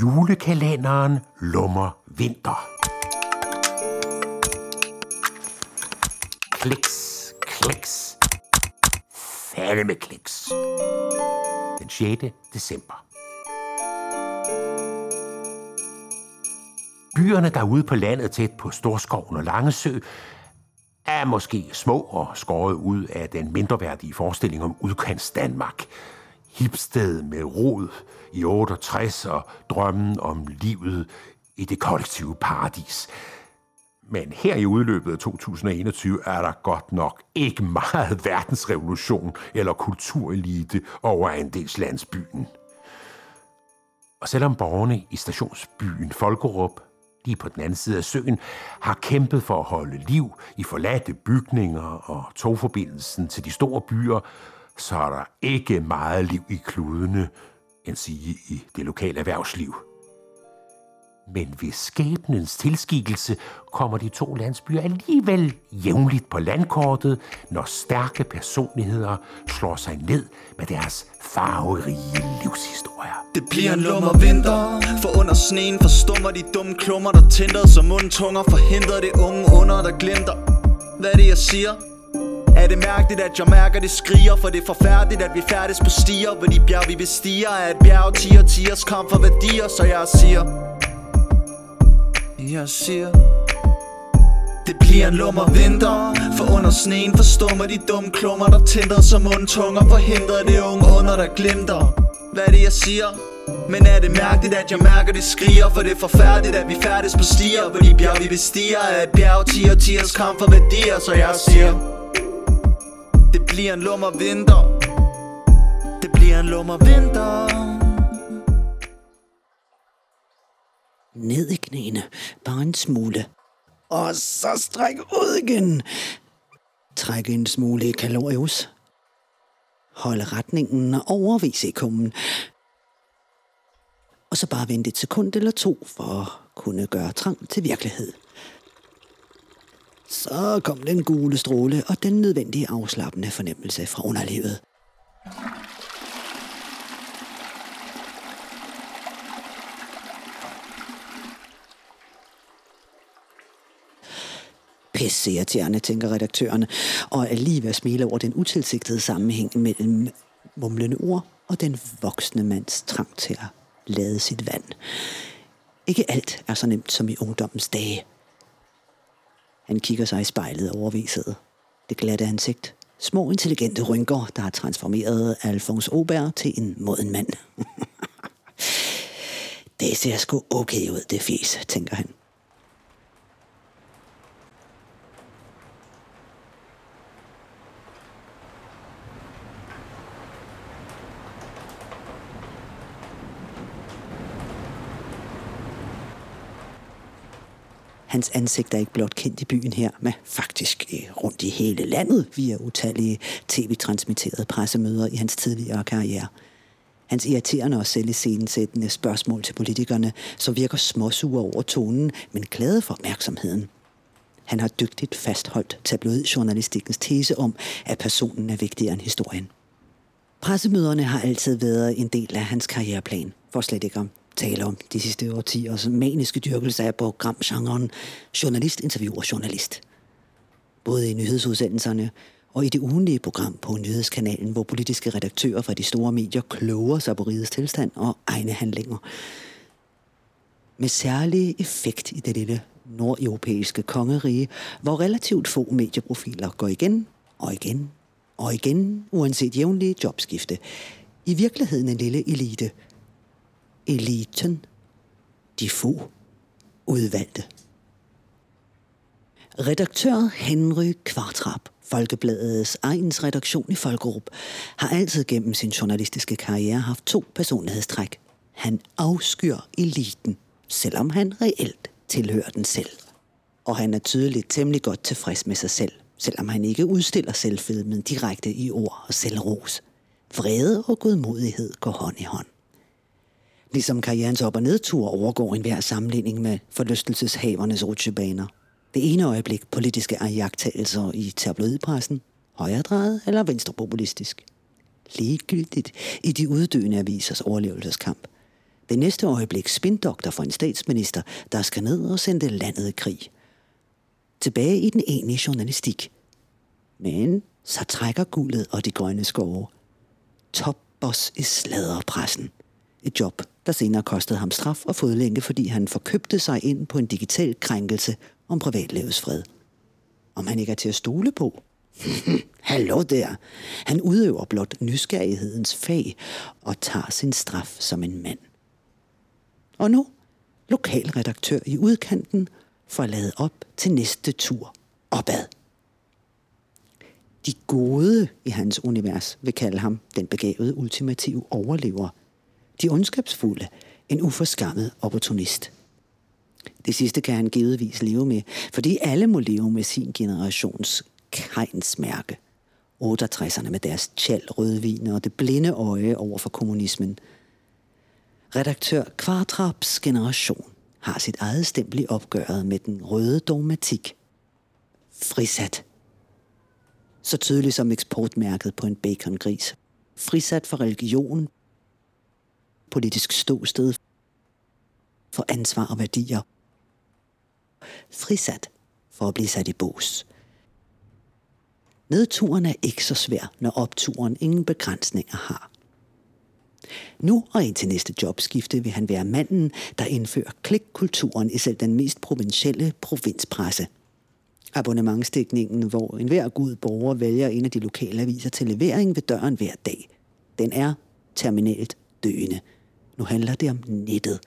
Julekalenderen lummer vinter. Kliks, kliks. Færdig med kliks. Den 6. december. Byerne derude på landet tæt på Storskoven og Langesø er måske små og skåret ud af den mindreværdige forestilling om udkants Danmark. Hipsted med rod i 68 og drømmen om livet i det kollektive paradis. Men her i udløbet af 2021 er der godt nok ikke meget verdensrevolution eller kulturelite over andelslandsbyen. Og selvom borgerne i stationsbyen Folkerup lige på den anden side af søen, har kæmpet for at holde liv i forladte bygninger og togforbindelsen til de store byer, så er der ikke meget liv i kludene, end sige i det lokale erhvervsliv. Men ved skæbnens tilskikkelse kommer de to landsbyer alligevel jævnligt på landkortet, når stærke personligheder slår sig ned med deres farverige livshistorier. Det bliver en lummer vinter. For under sneen forstummer de dumme klummer Der tænder som mundtunger Forhindrer det unge under der glimter. Hvad er det jeg siger? Er det mærkeligt at jeg mærker det skriger? For det er forfærdeligt at vi færdes på stier. Hvor de bjerg vi bestiger Er et bjerg tiger tiers kamp for værdier Så jeg siger. Jeg siger. Det bliver en lummer vinter. For under sneen forstummer de dumme klummer Der tænder som mundtunger Forhindrer det unge under der glimter hvad er det jeg siger? Men er det mærkeligt at jeg mærker det skriger? For det er forfærdeligt at vi færdes på stier. Hvor de bjerg vi bestiger er et bjerg Tier tiers kamp for værdier Så jeg siger. Det bliver en lummer vinter. Det bliver en lummer vinter. Ned i knæene, bare en smule. Og så stræk ud igen. Træk en smule kalorius holde retningen og overvise kummen. Og så bare vente et sekund eller to for at kunne gøre trang til virkelighed. Så kom den gule stråle og den nødvendige afslappende fornemmelse fra underlivet. Pisse irriterende, tænker redaktørerne, og er lige ved at smile over den utilsigtede sammenhæng mellem mumlende ord og den voksne mands trang til at lade sit vand. Ikke alt er så nemt som i ungdommens dage. Han kigger sig i spejlet overviset. Det glatte ansigt. Små intelligente rynker, der har transformeret Alfons Aubert til en moden mand. det ser sgu okay ud, det fis, tænker han. Hans ansigt er ikke blot kendt i byen her, men faktisk øh, rundt i hele landet via utallige tv-transmitterede pressemøder i hans tidligere karriere. Hans irriterende og selv iscenesættende spørgsmål til politikerne, som virker småsure over tonen, men glade for opmærksomheden. Han har dygtigt fastholdt tabloidjournalistikkens tese om, at personen er vigtigere end historien. Pressemøderne har altid været en del af hans karriereplan, for slet ikke om tale om de sidste årtiers maniske dyrkelse af programgenren journalist interviewer journalist. Både i nyhedsudsendelserne og i det ugenlige program på nyhedskanalen, hvor politiske redaktører fra de store medier kloger sig på rigets tilstand og egne handlinger. Med særlig effekt i det lille nordeuropæiske kongerige, hvor relativt få medieprofiler går igen og igen og igen, uanset jævnlige jobskifte. I virkeligheden en lille elite – eliten, de få udvalgte. Redaktør Henry Kvartrap, Folkebladets egens redaktion i Folkerup, har altid gennem sin journalistiske karriere haft to personlighedstræk. Han afskyr eliten, selvom han reelt tilhører den selv. Og han er tydeligt temmelig godt tilfreds med sig selv, selvom han ikke udstiller selvfilmen direkte i ord og selvros. Vrede og godmodighed går hånd i hånd. Ligesom karrierens op- og nedtur overgår enhver sammenligning med forlystelseshavernes rutsjebaner. Det ene øjeblik politiske jagttagelser i tabloidpressen, højredrejet eller venstrepopulistisk. ligegyldigt i de uddøende avisers overlevelseskamp. Det næste øjeblik spindoktor for en statsminister, der skal ned og sende landet i krig. Tilbage i den egentlige journalistik. Men så trækker guldet og de grønne skove. Topboss i sladderpressen. Et job, der senere kostede ham straf og fodlænke, fordi han forkøbte sig ind på en digital krænkelse om privatlivets fred. Om han ikke er til at stole på? Hallo der. Han udøver blot nysgerrighedens fag og tager sin straf som en mand. Og nu, lokalredaktør i udkanten, får lavet op til næste tur opad. De gode i hans univers vil kalde ham den begavede ultimative overlever. De ondskabsfulde, en uforskammet opportunist. Det sidste kan han givetvis leve med, fordi alle må leve med sin generations kejnsmærke. 68'erne med deres tjal rødvin og det blinde øje over for kommunismen. Redaktør Kvartraps generation har sit eget stempel i opgøret med den røde dogmatik. Frisat. Så tydeligt som eksportmærket på en bacongris. Frisat for religion, politisk ståsted, for ansvar og værdier. Frisat for at blive sat i bås. Nedturen er ikke så svær, når opturen ingen begrænsninger har. Nu og indtil næste jobskifte vil han være manden, der indfører klikkulturen i selv den mest provincielle provinspresse. Abonnementsdækningen, hvor enhver god borger vælger en af de lokale aviser til levering ved døren hver dag. Den er terminalt døende. Nu handler det om nettet.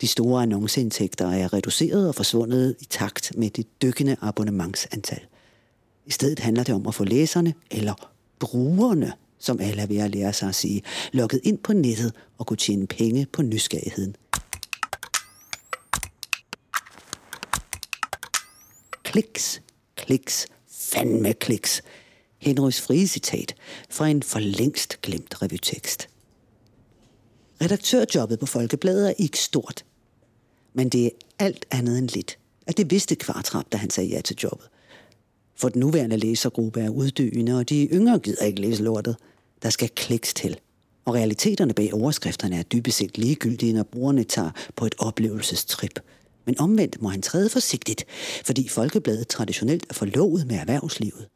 De store annonceindtægter er reduceret og forsvundet i takt med det dykkende abonnementsantal. I stedet handler det om at få læserne, eller brugerne, som alle er ved at lære sig at sige, lukket ind på nettet og kunne tjene penge på nysgerrigheden. Kliks, kliks, fandme kliks. Henrys frie citat fra en for længst glemt revytekst. Redaktørjobbet på Folkebladet er ikke stort, men det er alt andet end lidt. At det vidste Kvartrap, da han sagde ja til jobbet. For den nuværende læsergruppe er uddøende, og de yngre gider ikke læse lortet. Der skal kliks til. Og realiteterne bag overskrifterne er dybest set ligegyldige, når brugerne tager på et oplevelsestrip. Men omvendt må han træde forsigtigt, fordi Folkebladet traditionelt er forlovet med erhvervslivet.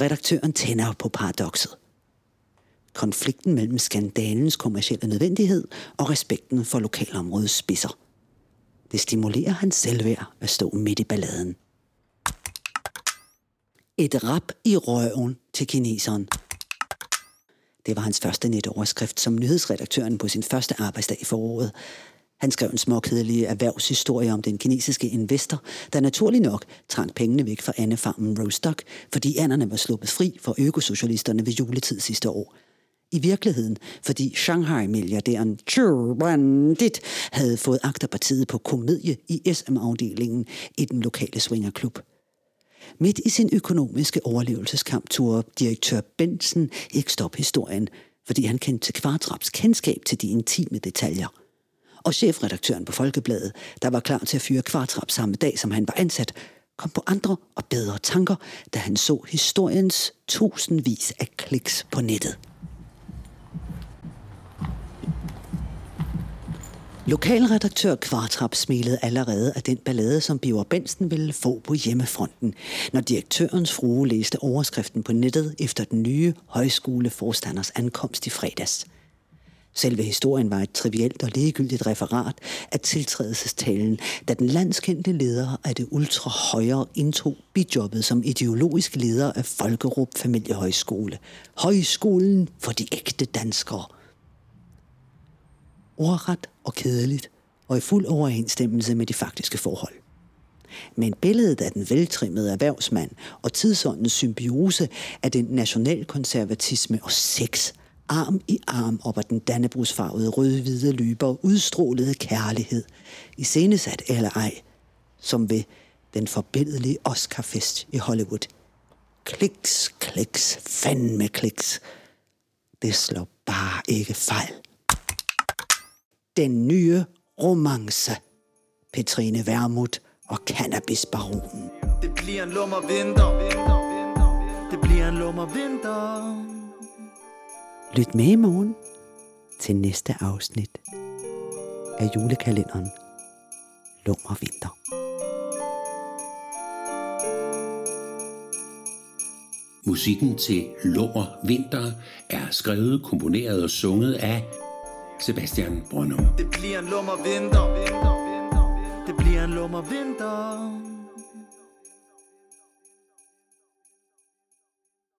Redaktøren tænder på paradokset. Konflikten mellem skandalens kommercielle nødvendighed og respekten for lokalområdets spidser. Det stimulerer hans selvværd at stå midt i balladen. Et rap i røven til kineseren. Det var hans første netoverskrift som nyhedsredaktøren på sin første arbejdsdag i foråret. Han skrev en småkedelig erhvervshistorie om den kinesiske investor, der naturlig nok trak pengene væk fra andefarmen Rostock, fordi anderne var sluppet fri for økosocialisterne ved juletid sidste år. I virkeligheden, fordi Shanghai-milliardæren Chu Bandit havde fået agterpartiet på komedie i SM-afdelingen i den lokale swingerklub. Midt i sin økonomiske overlevelseskamp turde direktør Benson ikke stoppe historien, fordi han kendte til Kvartraps kendskab til de intime detaljer. Og chefredaktøren på Folkebladet, der var klar til at fyre Kvartrap samme dag, som han var ansat, kom på andre og bedre tanker, da han så historiens tusindvis af kliks på nettet. Lokalredaktør Kvartrap smilede allerede af den ballade, som Biver Bensen ville få på hjemmefronten, når direktørens frue læste overskriften på nettet efter den nye højskoleforstanders ankomst i fredags. Selve historien var et trivielt og ligegyldigt referat af tiltrædelsestalen, da den landskendte leder af det ultra-højre indtog bijobbet som ideologisk leder af Folkerup Familiehøjskole. Højskolen for de ægte danskere – ordret og kedeligt, og i fuld overensstemmelse med de faktiske forhold. Men billedet af den veltrimmede erhvervsmand og tidsåndens symbiose af den nationalkonservatisme og sex, arm i arm op ad den dannebrugsfarvede rød-hvide løber udstrålede kærlighed, iscenesat eller ej, som ved den forbindelige Oscarfest i Hollywood. Kliks, kliks, fandme kliks. Det slår bare ikke fejl den nye romance. Petrine Vermut og Cannabisbaronen. Det bliver en lummer vinter. Det bliver en lummer vinter. Lyt med i morgen til næste afsnit af julekalenderen Lummer Vinter. Musikken til Lummer Vinter er skrevet, komponeret og sunget af Sebastian Brøndum. Det bliver en lummer vinter Det bliver en lummer vinter